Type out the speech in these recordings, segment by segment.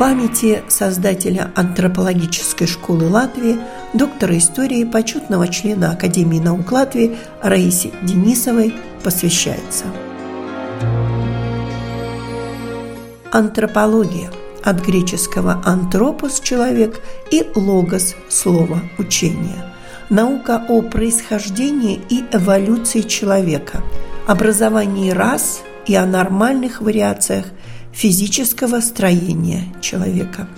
Памяти создателя антропологической школы Латвии, доктора истории, почетного члена Академии наук Латвии Раисе Денисовой посвящается. Антропология от греческого «антропос» – человек и «логос» – слово, учение. Наука о происхождении и эволюции человека, образовании рас и о нормальных вариациях физического строения человека,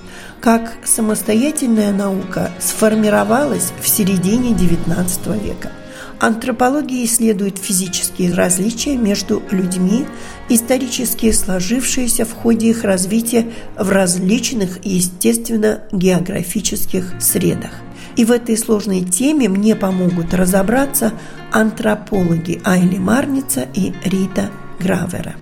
как самостоятельная наука сформировалась в середине XIX века. Антропология исследует физические различия между людьми, исторически сложившиеся в ходе их развития в различных естественно-географических средах. И в этой сложной теме мне помогут разобраться антропологи Айли Марница и Рита Гравера.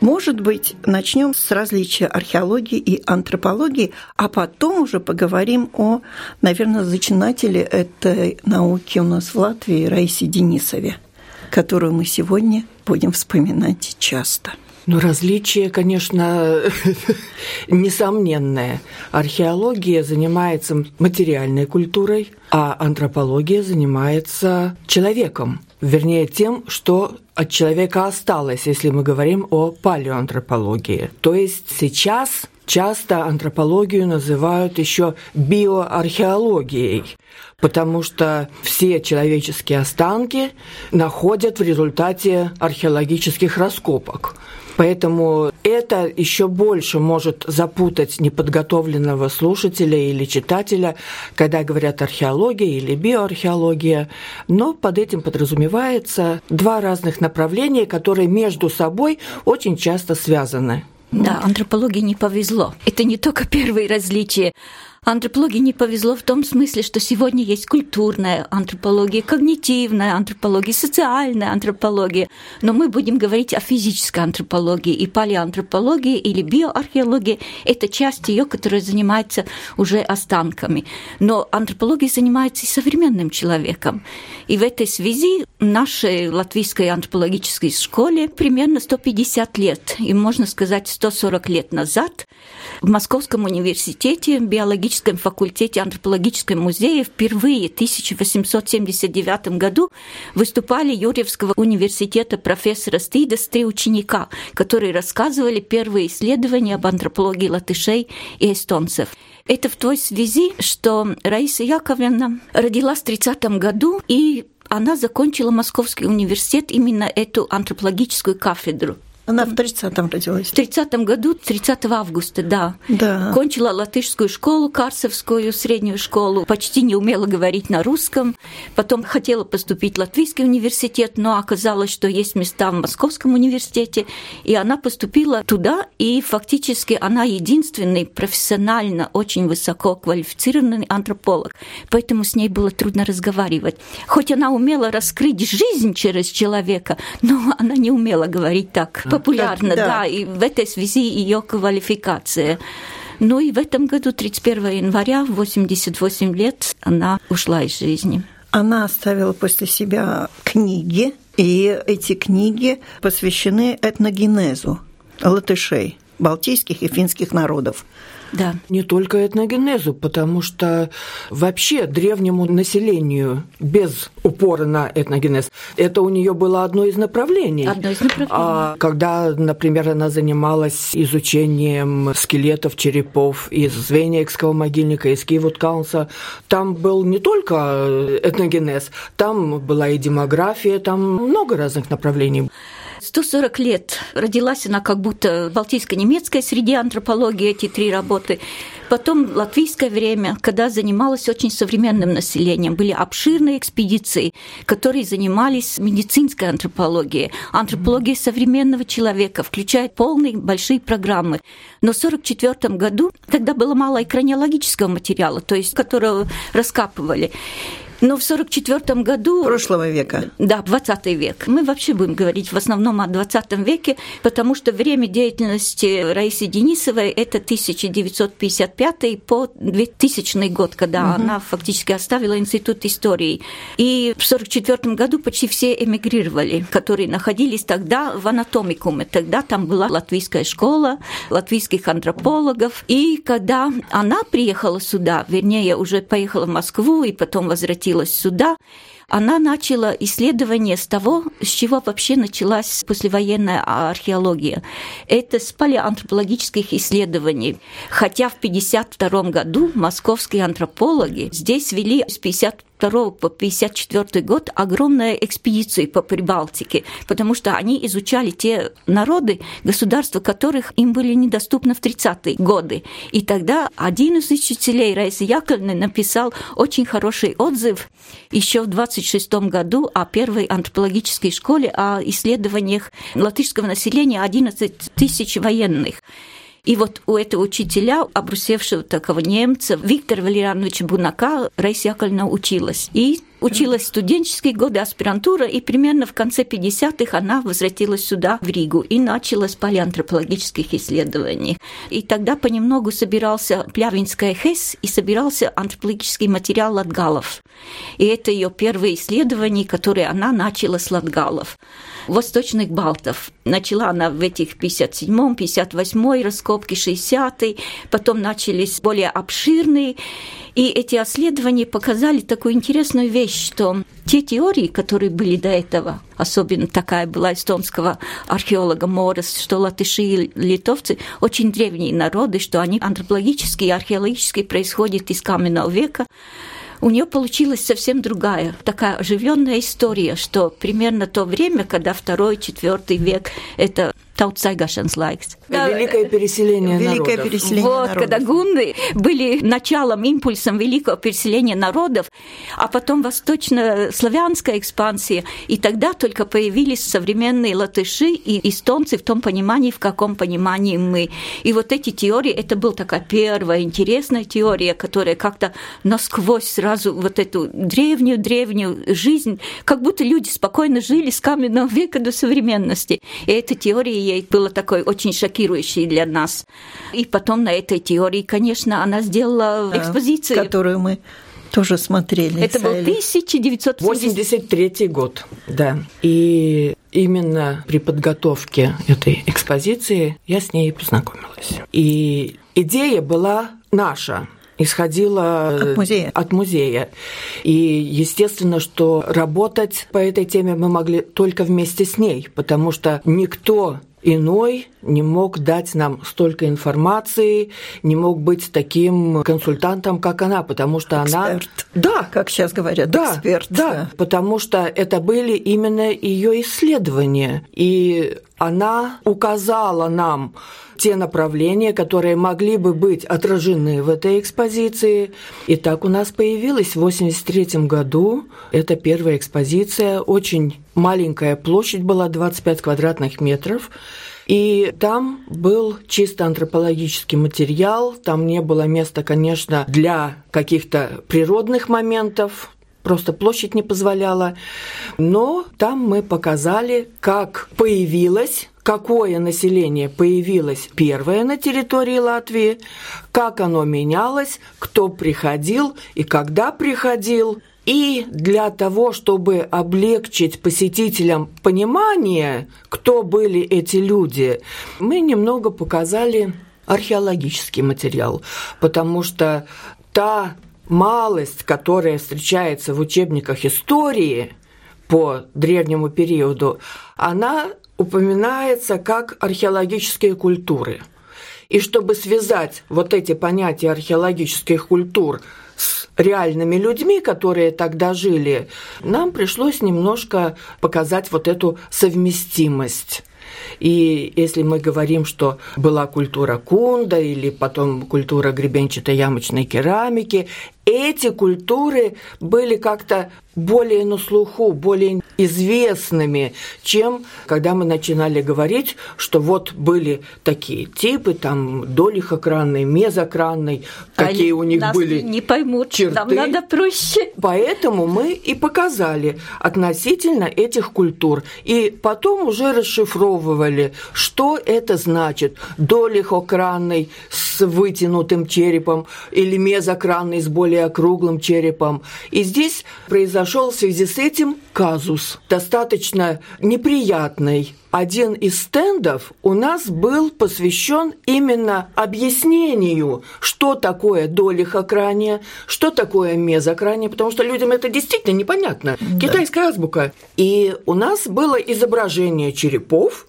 Может быть, начнем с различия археологии и антропологии, а потом уже поговорим о, наверное, зачинателе этой науки у нас в Латвии Раисе Денисове, которую мы сегодня будем вспоминать часто. Ну, различие, конечно, несомненное. Археология занимается материальной культурой, а антропология занимается человеком вернее тем, что от человека осталось, если мы говорим о палеоантропологии. То есть сейчас часто антропологию называют еще биоархеологией, потому что все человеческие останки находят в результате археологических раскопок. Поэтому это еще больше может запутать неподготовленного слушателя или читателя, когда говорят археология или биоархеология. Но под этим подразумевается два разных направления, которые между собой очень часто связаны. Да, антропологии не повезло. Это не только первые различия Антропологии не повезло в том смысле, что сегодня есть культурная антропология, когнитивная антропология, социальная антропология. Но мы будем говорить о физической антропологии. И палеоантропология или биоархеология – это часть ее, которая занимается уже останками. Но антропология занимается и современным человеком. И в этой связи нашей латвийской антропологической школе примерно 150 лет, и можно сказать 140 лет назад в Московском университете биологической историческом факультете антропологического музея впервые в 1879 году выступали Юрьевского университета профессора Стидес три ученика, которые рассказывали первые исследования об антропологии латышей и эстонцев. Это в той связи, что Раиса Яковлевна родилась в 30 году, и она закончила Московский университет именно эту антропологическую кафедру. Она в 30-м родилась. В 30-м году, 30 августа, да. Да. Кончила латышскую школу, Карсовскую среднюю школу, почти не умела говорить на русском. Потом хотела поступить в Латвийский университет, но оказалось, что есть места в Московском университете, и она поступила туда, и фактически она единственный профессионально очень высоко квалифицированный антрополог. Поэтому с ней было трудно разговаривать. Хоть она умела раскрыть жизнь через человека, но она не умела говорить так популярна, да. да, и в этой связи ее квалификация. Ну и в этом году, 31 января, 88 лет, она ушла из жизни. Она оставила после себя книги, и эти книги посвящены этногенезу латышей, балтийских и финских народов. Да. Не только этногенезу, потому что вообще древнему населению без упора на этногенез, это у нее было одно из направлений. Одно из направлений. А когда, например, она занималась изучением скелетов, черепов из Звенигского могильника, из Киевуткаунса, там был не только этногенез, там была и демография, там много разных направлений. 140 лет. Родилась она как будто балтийско-немецкой среди антропологии, эти три работы. Потом латвийское время, когда занималась очень современным населением. Были обширные экспедиции, которые занимались медицинской антропологией, антропологией современного человека, включая полные большие программы. Но в 1944 году, когда было мало экранеологического материала, то есть которого раскапывали, но в 1944 году... Прошлого века. Да, 20 век. Мы вообще будем говорить в основном о 20 веке, потому что время деятельности Раисы Денисовой – это 1955 по 2000 год, когда угу. она фактически оставила Институт истории. И в 1944 году почти все эмигрировали, которые находились тогда в анатомикуме. Тогда там была латвийская школа, латвийских антропологов. И когда она приехала сюда, вернее, уже поехала в Москву и потом возвратилась возвратилась сюда, она начала исследование с того, с чего вообще началась послевоенная археология. Это с палеоантропологических исследований. Хотя в 1952 году московские антропологи здесь вели с 50 1952 по 1954 год огромная экспедиция по Прибалтике, потому что они изучали те народы, государства которых им были недоступны в 30-е годы. И тогда один из учителей Раисы Яковлевны написал очень хороший отзыв еще в 26 году о первой антропологической школе, о исследованиях латышского населения 11 тысяч военных. И вот у этого учителя, обрусевшего такого немца, Виктора Валерьяновича Бунака, Раиса Яковлевна училась. И Училась студенческие годы, аспирантура, и примерно в конце 50-х она возвратилась сюда, в Ригу, и начала с палеоантропологических исследований. И тогда понемногу собирался Плявинская ХЭС и собирался антропологический материал латгалов. И это ее первые исследования, которые она начала с латгалов. Восточных балтов. Начала она в этих 57-м, 58-й раскопки, 60-й, потом начались более обширные. И эти исследования показали такую интересную вещь, что те теории, которые были до этого, особенно такая была эстонского археолога Морес, что латыши и литовцы очень древние народы, что они антропологически и археологически происходят из каменного века, у нее получилась совсем другая, такая оживленная история, что примерно то время, когда второй, четвертый век, это Tautu staigāšanas laiks. Великое переселение Великое народов. переселение вот, народов. когда гунны были началом, импульсом великого переселения народов, а потом восточно-славянская экспансия, и тогда только появились современные латыши и эстонцы в том понимании, в каком понимании мы. И вот эти теории, это была такая первая интересная теория, которая как-то насквозь сразу вот эту древнюю-древнюю жизнь, как будто люди спокойно жили с каменного века до современности. И эта теория ей было такой очень шокирующей для нас. И потом на этой теории, конечно, она сделала экспозицию. Которую мы тоже смотрели. Это был 1980 83 год, да. И именно при подготовке этой экспозиции я с ней познакомилась. И идея была наша, исходила От музея. от музея. И естественно, что работать по этой теме мы могли только вместе с ней, потому что никто иной не мог дать нам столько информации, не мог быть таким консультантом, как она, потому что она... Эксперт. Да, Как сейчас говорят, да, эксперт. Да, потому что это были именно ее исследования. И она указала нам те направления, которые могли бы быть отражены в этой экспозиции. И так у нас появилась в 1983 году. Это первая экспозиция. Очень маленькая площадь была, 25 квадратных метров. И там был чисто антропологический материал, там не было места, конечно, для каких-то природных моментов, просто площадь не позволяла. Но там мы показали, как появилось какое население появилось первое на территории Латвии, как оно менялось, кто приходил и когда приходил. И для того, чтобы облегчить посетителям понимание, кто были эти люди, мы немного показали археологический материал, потому что та малость, которая встречается в учебниках истории по древнему периоду, она упоминается как археологические культуры. И чтобы связать вот эти понятия археологических культур с реальными людьми, которые тогда жили, нам пришлось немножко показать вот эту совместимость. И если мы говорим, что была культура кунда или потом культура гребенчатой ямочной керамики, эти культуры были как-то более на слуху, более известными, чем когда мы начинали говорить, что вот были такие типы, там долихокранный, мезокранный, какие у них нас были не поймут, черты. нам надо проще. Поэтому мы и показали относительно этих культур. И потом уже расшифровывали, что это значит. Долихокранный с вытянутым черепом или мезокранный с более округлым черепом. И здесь произошел в связи с этим казус, достаточно неприятный. Один из стендов у нас был посвящен именно объяснению, что такое долихокрания, что такое мезокрания, потому что людям это действительно непонятно. Да. Китайская азбука. И у нас было изображение черепов,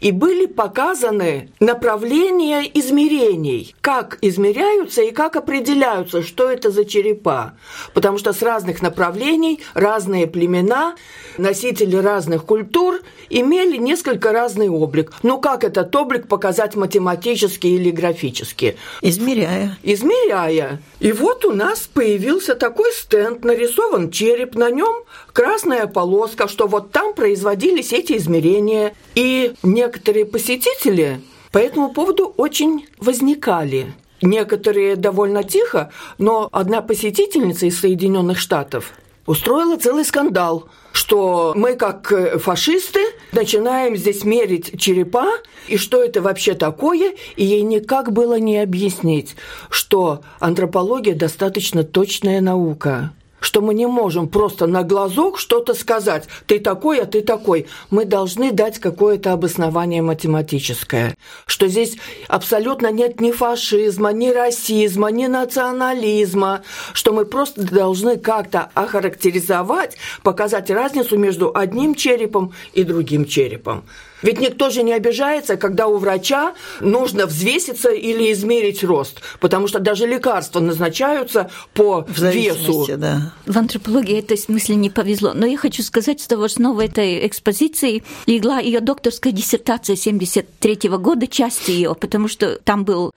и были показаны направления измерений, как измеряются и как определяются, что это за черепа. Потому что с разных направлений разные племена, носители разных культур имели несколько разный облик. Ну как этот облик показать математически или графически? Измеряя. Измеряя. И вот у нас появился такой стенд, нарисован череп, на нем красная полоска, что вот там производились эти измерения. И некоторые посетители по этому поводу очень возникали. Некоторые довольно тихо, но одна посетительница из Соединенных Штатов устроила целый скандал, что мы как фашисты начинаем здесь мерить черепа, и что это вообще такое, и ей никак было не объяснить, что антропология достаточно точная наука что мы не можем просто на глазок что-то сказать. Ты такой, а ты такой. Мы должны дать какое-то обоснование математическое. Что здесь абсолютно нет ни фашизма, ни расизма, ни национализма. Что мы просто должны как-то охарактеризовать, показать разницу между одним черепом и другим черепом. Ведь никто же не обижается, когда у врача нужно взвеситься или измерить рост, потому что даже лекарства назначаются по В весу. да. В антропологии этой смысле не повезло. Но я хочу сказать, что в основу этой экспозиции легла ее докторская диссертация 73 года, часть ее, потому что там был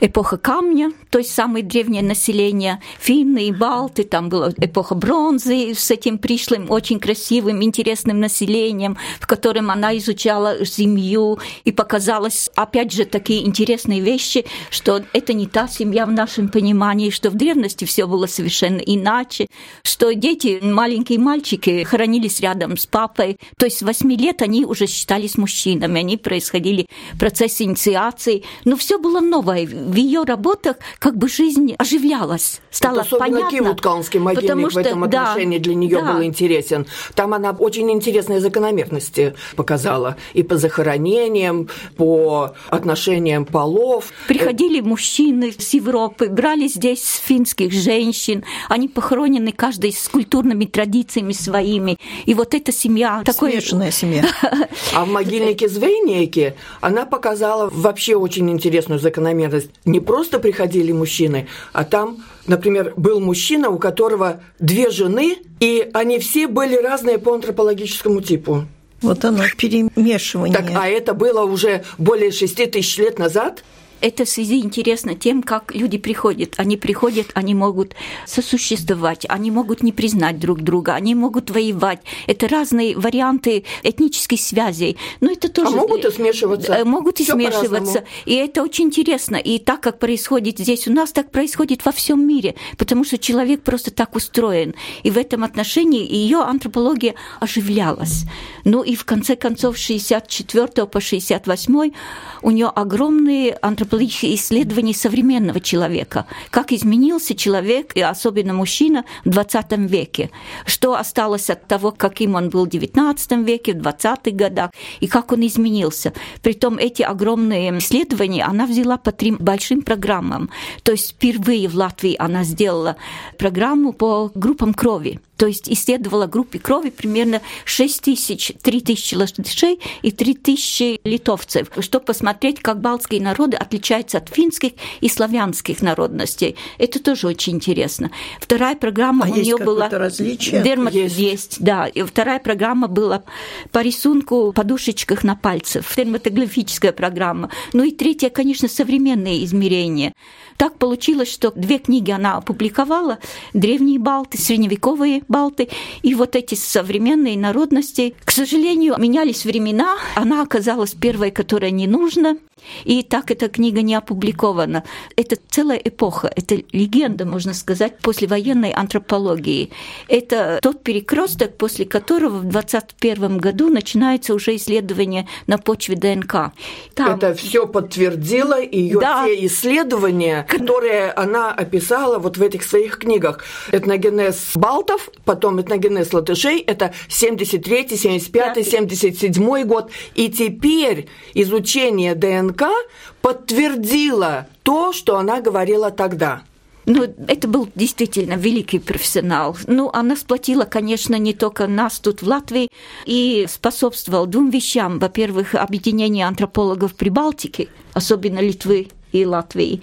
эпоха камня, то есть самое древнее население, финны и балты, там была эпоха бронзы с этим пришлым, очень красивым, интересным населением, в котором она изучала семью и показалось, опять же, такие интересные вещи, что это не та семья в нашем понимании, что в древности все было совершенно иначе, что дети, маленькие мальчики, хоронились рядом с папой, то есть с 8 лет они уже считались мужчинами, они происходили процесс инициации, но все было новое, в ее работах как бы жизнь оживлялась, стало вот особенно понятно. Киевуткалский могильник потому в что, этом да, отношении для нее да. был интересен. Там она очень интересные закономерности показала и по захоронениям, по отношениям полов. Приходили мужчины с Европы, брали здесь финских женщин, они похоронены каждый с культурными традициями своими. И вот эта семья такой... Смешанная семья. А в могильнике Звейнеке она показала вообще очень интересную закономерность. Не просто приходили мужчины, а там, например, был мужчина, у которого две жены, и они все были разные по антропологическому типу. Вот оно, перемешивание. Так, а это было уже более шести тысяч лет назад? Это в связи интересно тем, как люди приходят. Они приходят, они могут сосуществовать, они могут не признать друг друга, они могут воевать. Это разные варианты этнических связей. Но это тоже... А могут и смешиваться? Э, Могут и Всё смешиваться. И это очень интересно. И так, как происходит здесь у нас, так происходит во всем мире. Потому что человек просто так устроен. И в этом отношении ее антропология оживлялась. Ну и в конце концов, с 64 по 68 у нее огромные антропологические исследования современного человека. Как изменился человек, и особенно мужчина, в 20 веке. Что осталось от того, каким он был в 19 веке, в 20-х годах, и как он изменился. Притом эти огромные исследования она взяла по трем большим программам. То есть впервые в Латвии она сделала программу по группам крови. То есть исследовала группе крови примерно 6 тысяч, 3 тысячи латышей и 3 тысячи литовцев, чтобы посмотреть, как балтские народы отличаются от финских и славянских народностей. Это тоже очень интересно. Вторая программа а у нее была... различие? Дермат... Есть. есть, да. И вторая программа была по рисунку подушечках на пальцах, дерматоглифическая программа. Ну и третья, конечно, современные измерения. Так получилось, что две книги она опубликовала, древние балты, средневековые балты, и вот эти современные народности. К сожалению, менялись времена, она оказалась первой, которая не нужна, и так эта книга не опубликована. Это целая эпоха, это легенда, можно сказать, послевоенной антропологии. Это тот перекресток, после которого в 2021 году начинается уже исследование на почве ДНК. Там... Это все подтвердило ее да. все исследования, которые она описала вот в этих своих книгах. Этногенез балтов, потом этногенез латышей, это 73 75 77 год. И теперь изучение ДНК подтвердило то, что она говорила тогда. Ну, это был действительно великий профессионал. Ну, она сплотила, конечно, не только нас тут в Латвии, и способствовал двум вещам. Во-первых, объединение антропологов Прибалтики, особенно Литвы и Латвии.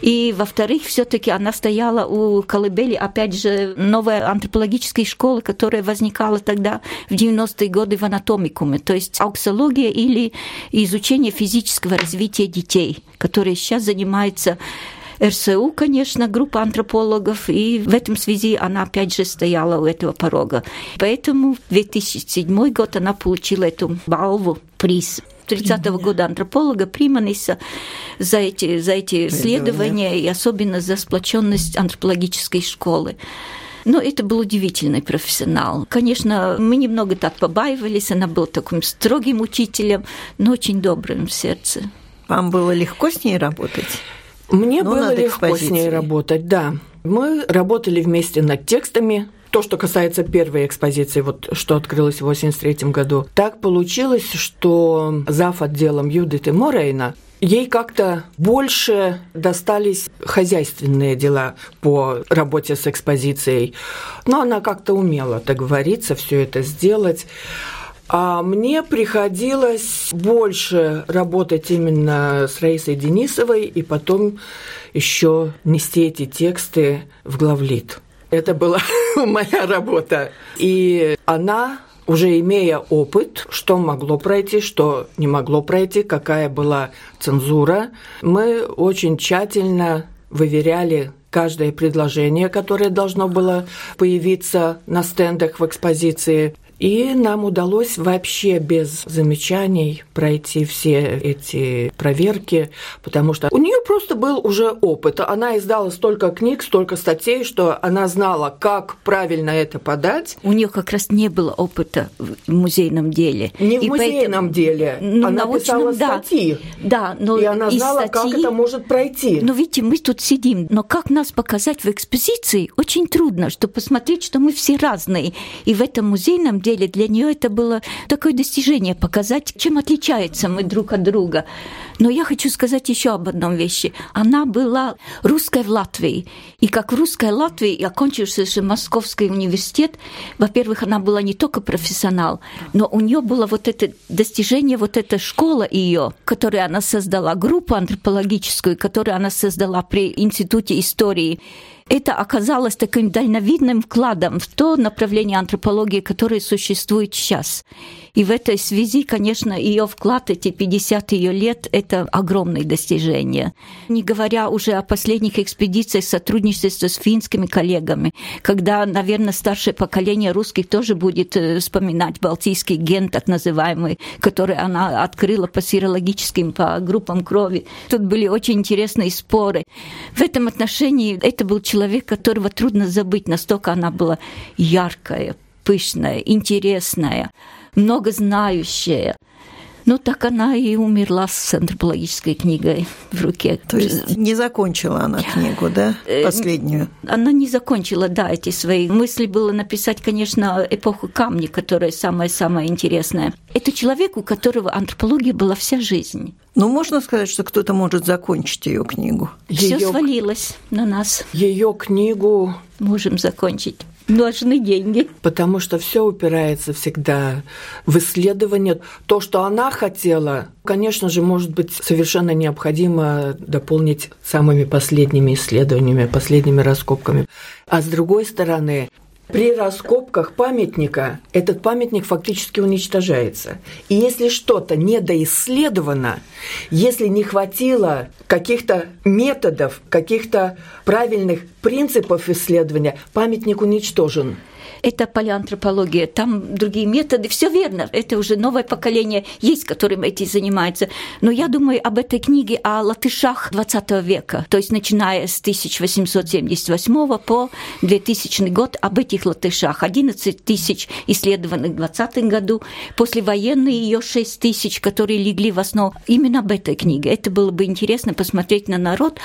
И, во-вторых, все-таки она стояла у колыбели, опять же, новой антропологической школы, которая возникала тогда в 90-е годы в анатомикуме, то есть ауксология или изучение физического развития детей, которые сейчас занимаются РСУ, конечно, группа антропологов, и в этом связи она опять же стояла у этого порога. Поэтому в 2007 год она получила эту балву, приз 30-го года антрополога Приманиса за эти, за эти исследования и особенно за сплоченность антропологической школы. Но это был удивительный профессионал. Конечно, мы немного так побаивались, она была таким строгим учителем, но очень добрым в сердце. Вам было легко с ней работать? Мне ну, было легко с ней работать, да. Мы работали вместе над текстами, то, что касается первой экспозиции, вот что открылось в 1983 году, так получилось, что зав. отделом Юдиты Морейна ей как-то больше достались хозяйственные дела по работе с экспозицией. Но она как-то умела, так говорится, все это сделать. А мне приходилось больше работать именно с Раисой Денисовой и потом еще нести эти тексты в главлит. Это была моя работа. И она уже имея опыт, что могло пройти, что не могло пройти, какая была цензура, мы очень тщательно выверяли каждое предложение, которое должно было появиться на стендах в экспозиции. И нам удалось вообще без замечаний пройти все эти проверки, потому что у нее просто был уже опыт. Она издала столько книг, столько статей, что она знала, как правильно это подать. У нее как раз не было опыта в музейном деле. Не в и музейном поэтому... деле. Ну, она научном, писала статьи. Да, но и она знала, статьи... как это может пройти. Но видите, мы тут сидим, но как нас показать в экспозиции, очень трудно, чтобы посмотреть, что мы все разные. И в этом музейном деле деле для нее это было такое достижение показать, чем отличаются мы друг от друга. Но я хочу сказать еще об одном вещи. Она была русской в Латвии. И как в русской Латвии, окончивший же Московский университет, во-первых, она была не только профессионал, но у нее было вот это достижение, вот эта школа ее, которую она создала, группу антропологическую, которую она создала при Институте истории это оказалось таким дальновидным вкладом в то направление антропологии, которое существует сейчас. И в этой связи, конечно, ее вклад, эти 50 ее лет, это огромное достижение. Не говоря уже о последних экспедициях сотрудничества с финскими коллегами, когда, наверное, старшее поколение русских тоже будет э, вспоминать балтийский ген, так называемый, который она открыла по серологическим, по группам крови. Тут были очень интересные споры. В этом отношении это был человек, которого трудно забыть, настолько она была яркая, пышная, интересная многознающая. Ну, так она и умерла с антропологической книгой в руке. То есть не закончила она книгу, да, э, последнюю? Она не закончила, да, эти свои мысли было написать, конечно, эпоху камня, которая самая-самая интересная. Это человек, у которого антропология была вся жизнь. Ну, можно сказать, что кто-то может закончить ее книгу. Все свалилось на нас. Ее книгу можем закончить. Нужны деньги. Потому что все упирается всегда в исследование. То, что она хотела, конечно же, может быть совершенно необходимо дополнить самыми последними исследованиями, последними раскопками. А с другой стороны, при раскопках памятника этот памятник фактически уничтожается. И если что-то недоисследовано, если не хватило каких-то методов, каких-то правильных принципов исследования, памятник уничтожен это палеантропология, там другие методы, все верно, это уже новое поколение есть, которым этим занимается. Но я думаю об этой книге о латышах 20 века, то есть начиная с 1878 по 2000 год, об этих латышах. 11 тысяч исследованных в 2020 году, послевоенные ее 6 тысяч, которые легли в основу именно об этой книге. Это было бы интересно посмотреть на народ,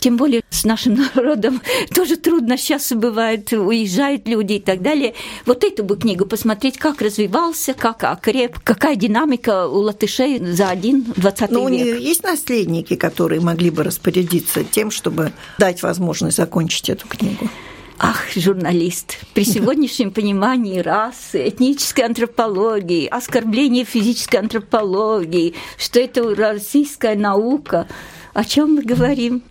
тем более с нашим народом тоже трудно сейчас бывает, уезжают люди и так далее. Вот эту бы книгу посмотреть, как развивался, как окреп, какая динамика у латышей за один 20 Но век. у нее есть наследники, которые могли бы распорядиться тем, чтобы дать возможность закончить эту книгу? Ах, журналист, при сегодняшнем понимании расы, этнической антропологии, оскорбления физической антропологии, что это российская наука, о чем мы говорим?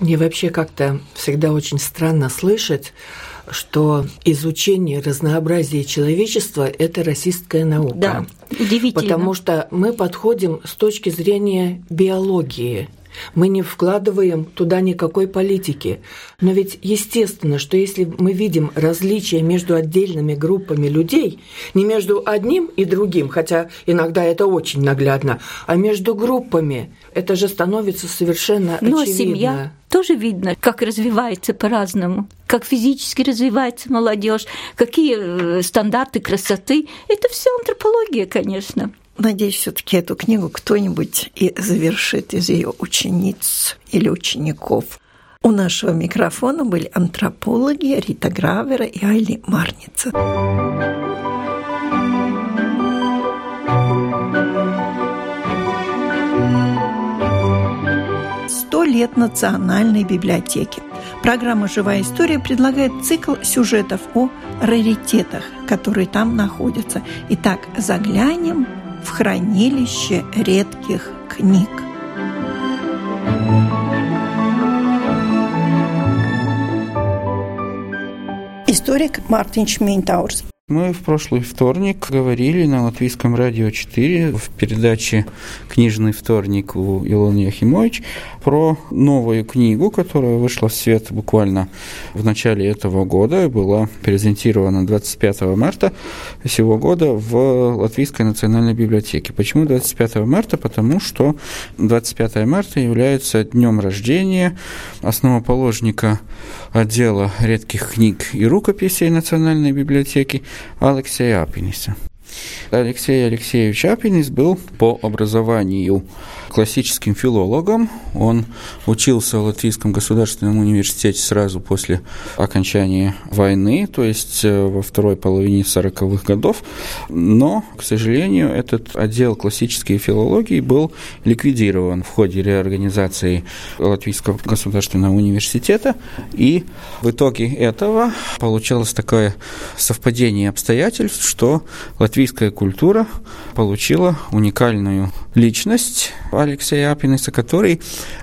Мне вообще как-то всегда очень странно слышать, что изучение разнообразия человечества – это расистская наука. Да, удивительно. Потому что мы подходим с точки зрения биологии – мы не вкладываем туда никакой политики. Но ведь естественно, что если мы видим различия между отдельными группами людей, не между одним и другим, хотя иногда это очень наглядно, а между группами, это же становится совершенно Но очевидно. семья тоже видно, как развивается по-разному, как физически развивается молодежь, какие э, стандарты красоты. Это все антропология, конечно. Надеюсь, все-таки эту книгу кто-нибудь и завершит из ее учениц или учеников. У нашего микрофона были антропологи Рита Гравера и Айли Марница. Сто лет Национальной библиотеки. Программа «Живая история» предлагает цикл сюжетов о раритетах, которые там находятся. Итак, заглянем в хранилище редких книг. Историк Мартин Шмейнтаурс. Мы в прошлый вторник говорили на Латвийском радио 4 в передаче «Книжный вторник» у Илоны Яхимович про новую книгу, которая вышла в свет буквально в начале этого года, была презентирована 25 марта сего года в Латвийской национальной библиотеке. Почему 25 марта? Потому что 25 марта является днем рождения основоположника отдела редких книг и рукописей Национальной библиотеки Alekseja Apinisa. Алексей Алексеевич Апинис был по образованию классическим филологом. Он учился в Латвийском государственном университете сразу после окончания войны, то есть э, во второй половине 40-х годов. Но, к сожалению, этот отдел классической филологии был ликвидирован в ходе реорганизации Латвийского государственного университета. И в итоге этого получилось такое совпадение обстоятельств, что латвийская культура получила уникальную личность Алексея Апиниса, который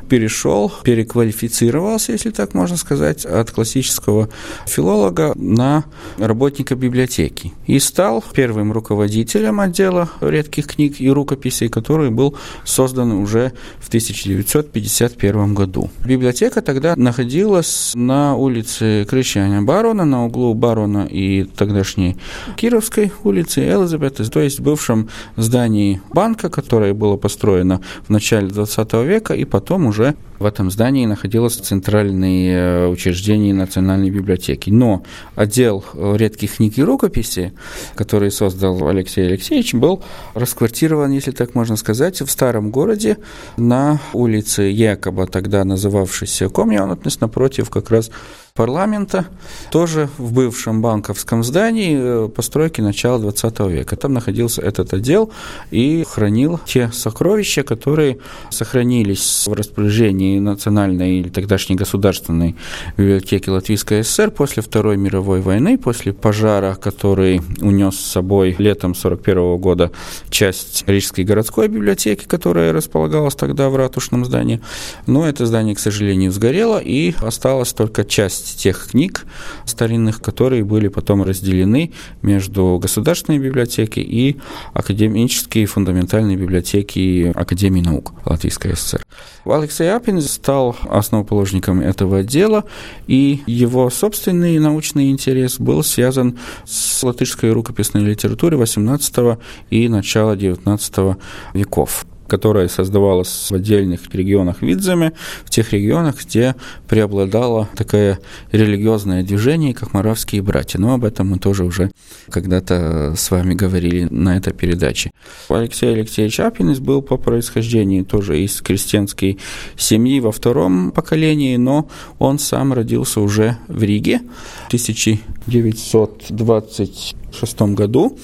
перешел, переквалифицировался, если так можно сказать, от классического филолога на работника библиотеки и стал первым руководителем отдела редких книг и рукописей, который был создан уже в 1951 году. Библиотека тогда находилась на улице Крещания Барона, на углу Барона и тогдашней Кировской улицы Элизабет, то есть в бывшем здании банка, которое было построено в начале 20 века, и потом уже в этом здании находилось центральное э, учреждение Национальной библиотеки. Но отдел э, редких книг и рукописей, который создал Алексей Алексеевич, был расквартирован, если так можно сказать, в старом городе на улице Якоба, тогда называвшейся Комьянутность, напротив как раз парламента, тоже в бывшем банковском здании э, постройки начала 20 века. Там находился этот отдел и хранил те сокровища, которые сохранились в распоряжении национальной или тогдашней государственной библиотеки Латвийской ССР после Второй мировой войны, после пожара, который унес с собой летом 1941 года часть Рижской городской библиотеки, которая располагалась тогда в ратушном здании. Но это здание, к сожалению, сгорело, и осталась только часть тех книг старинных, которые были потом разделены между государственной библиотекой и академические фундаментальные библиотеки Академии наук Латвийской ССР. Алексей Апин стал основоположником этого дела, и его собственный научный интерес был связан с латышской рукописной литературой XVIII и начала XIX веков которая создавалась в отдельных регионах Видземе, в тех регионах, где преобладало такое религиозное движение, как моравские братья. Но об этом мы тоже уже когда-то с вами говорили на этой передаче. Алексей Алексеевич Апинис был по происхожденению тоже из крестьянской семьи во втором поколении, но он сам родился уже в Риге в 1926 году.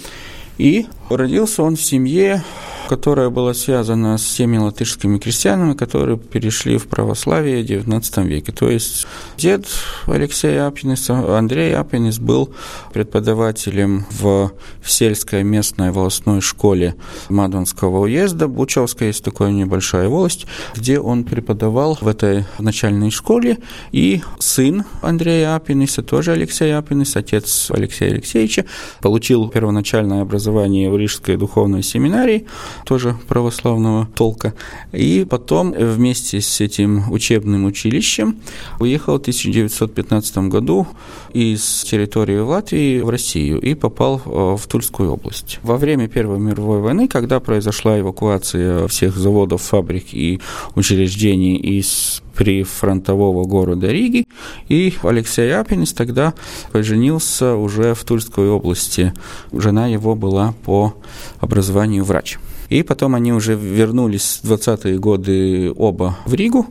И родился он в семье которая была связана с теми латышскими крестьянами, которые перешли в православие в XIX веке. То есть дед Алексея Апиниса, Андрей Апинис, был преподавателем в, в сельской местной волостной школе Мадонского уезда. Бучевская есть такая небольшая волость, где он преподавал в этой начальной школе. И сын Андрея Апиниса, тоже Алексей Апинис, отец Алексея Алексеевича, получил первоначальное образование в Рижской духовной семинарии, тоже православного толка. И потом вместе с этим учебным училищем уехал в 1915 году из территории Латвии в Россию и попал э, в Тульскую область. Во время Первой мировой войны, когда произошла эвакуация всех заводов, фабрик и учреждений из прифронтового города Риги, и Алексей Апинис тогда поженился уже в Тульской области. Жена его была по образованию врач. И потом они уже вернулись в 20-е годы оба в Ригу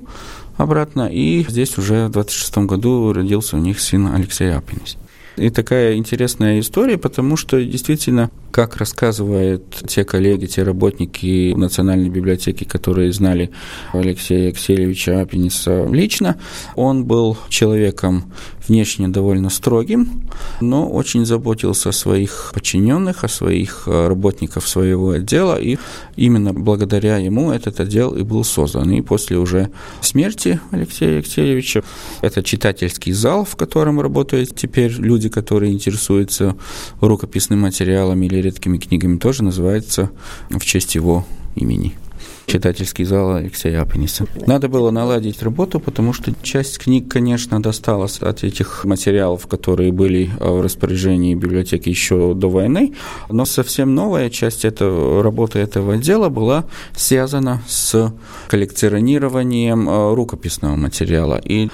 обратно, и здесь уже в 26 году родился у них сын Алексей Апинис. И такая интересная история, потому что действительно, как рассказывают те коллеги, те работники Национальной библиотеки, которые знали Алексея Акселевича Апиниса лично, он был человеком внешне довольно строгим, но очень заботился о своих подчиненных, о своих э, работников своего отдела, и именно благодаря ему этот отдел и был создан. И после уже смерти Алексея Алексеевича это читательский зал, в котором работают теперь люди, которые интересуются рукописным материалом или редкими книгами, тоже называется в честь его имени читательский зал Алексея Апениса. Надо было наладить работу, потому что часть книг, конечно, досталась от этих материалов, которые были в распоряжении библиотеки еще до войны, но совсем новая часть этого, работы этого отдела была связана с коллекционированием э, рукописного материала. И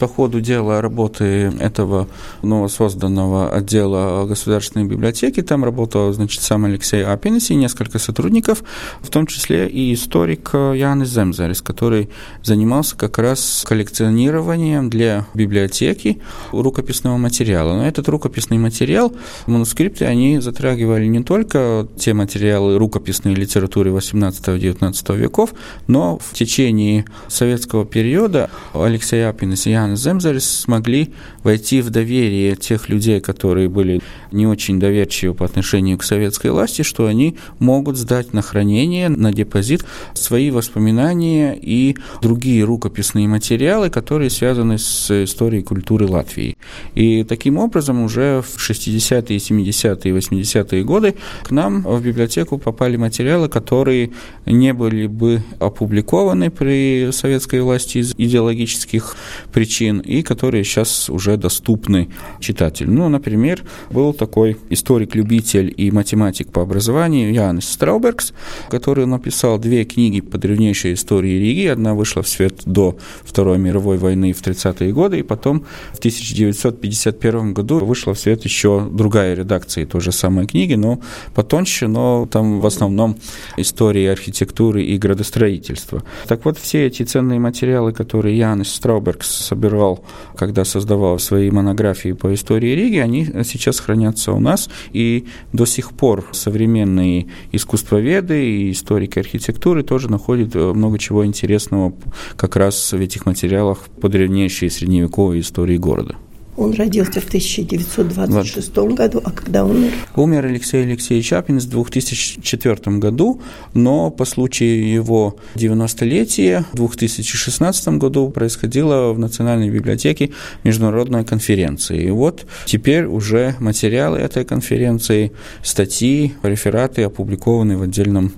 по ходу дела работы этого новосозданного отдела Государственной библиотеки там работал, значит, сам Алексей Апинес и несколько сотрудников, в том числе и историк Янис Земзарис, который занимался как раз коллекционированием для библиотеки рукописного материала. Но этот рукописный материал, манускрипты, они затрагивали не только те материалы рукописной литературы 18-19 веков, но в течение советского периода Алексей Апинес и Ян Ивана Земзарис смогли войти в доверие тех людей, которые были не очень доверчивы по отношению к советской власти, что они могут сдать на хранение, на депозит свои воспоминания и другие рукописные материалы, которые связаны с историей культуры Латвии. И таким образом уже в 60-е, 70-е, 80-е годы к нам в библиотеку попали материалы, которые не были бы опубликованы при советской власти из идеологических причин, причин и которые сейчас уже доступны читателю. Ну, например, был такой историк-любитель и математик по образованию Янис Страубергс, который написал две книги по древнейшей истории Риги. Одна вышла в свет до Второй мировой войны в 30-е годы, и потом в 1951 году вышла в свет еще другая редакция той же самой книги, но потоньше, но там в основном истории архитектуры и градостроительства. Так вот, все эти ценные материалы, которые Янис Страубергс собирал собирал, когда создавал свои монографии по истории Риги, они сейчас хранятся у нас, и до сих пор современные искусствоведы и историки архитектуры тоже находят э, много чего интересного как раз в этих материалах по древнейшей средневековой истории города. Он родился в 1926 вот. году, а когда умер? Умер Алексей Алексеевич Чапин в 2004 году, но по случаю его 90-летия в 2016 году происходила в Национальной библиотеке международная конференция. И вот теперь уже материалы этой конференции, статьи, рефераты опубликованы в отдельном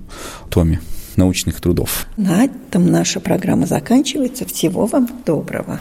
томе научных трудов. На этом наша программа заканчивается. Всего вам доброго.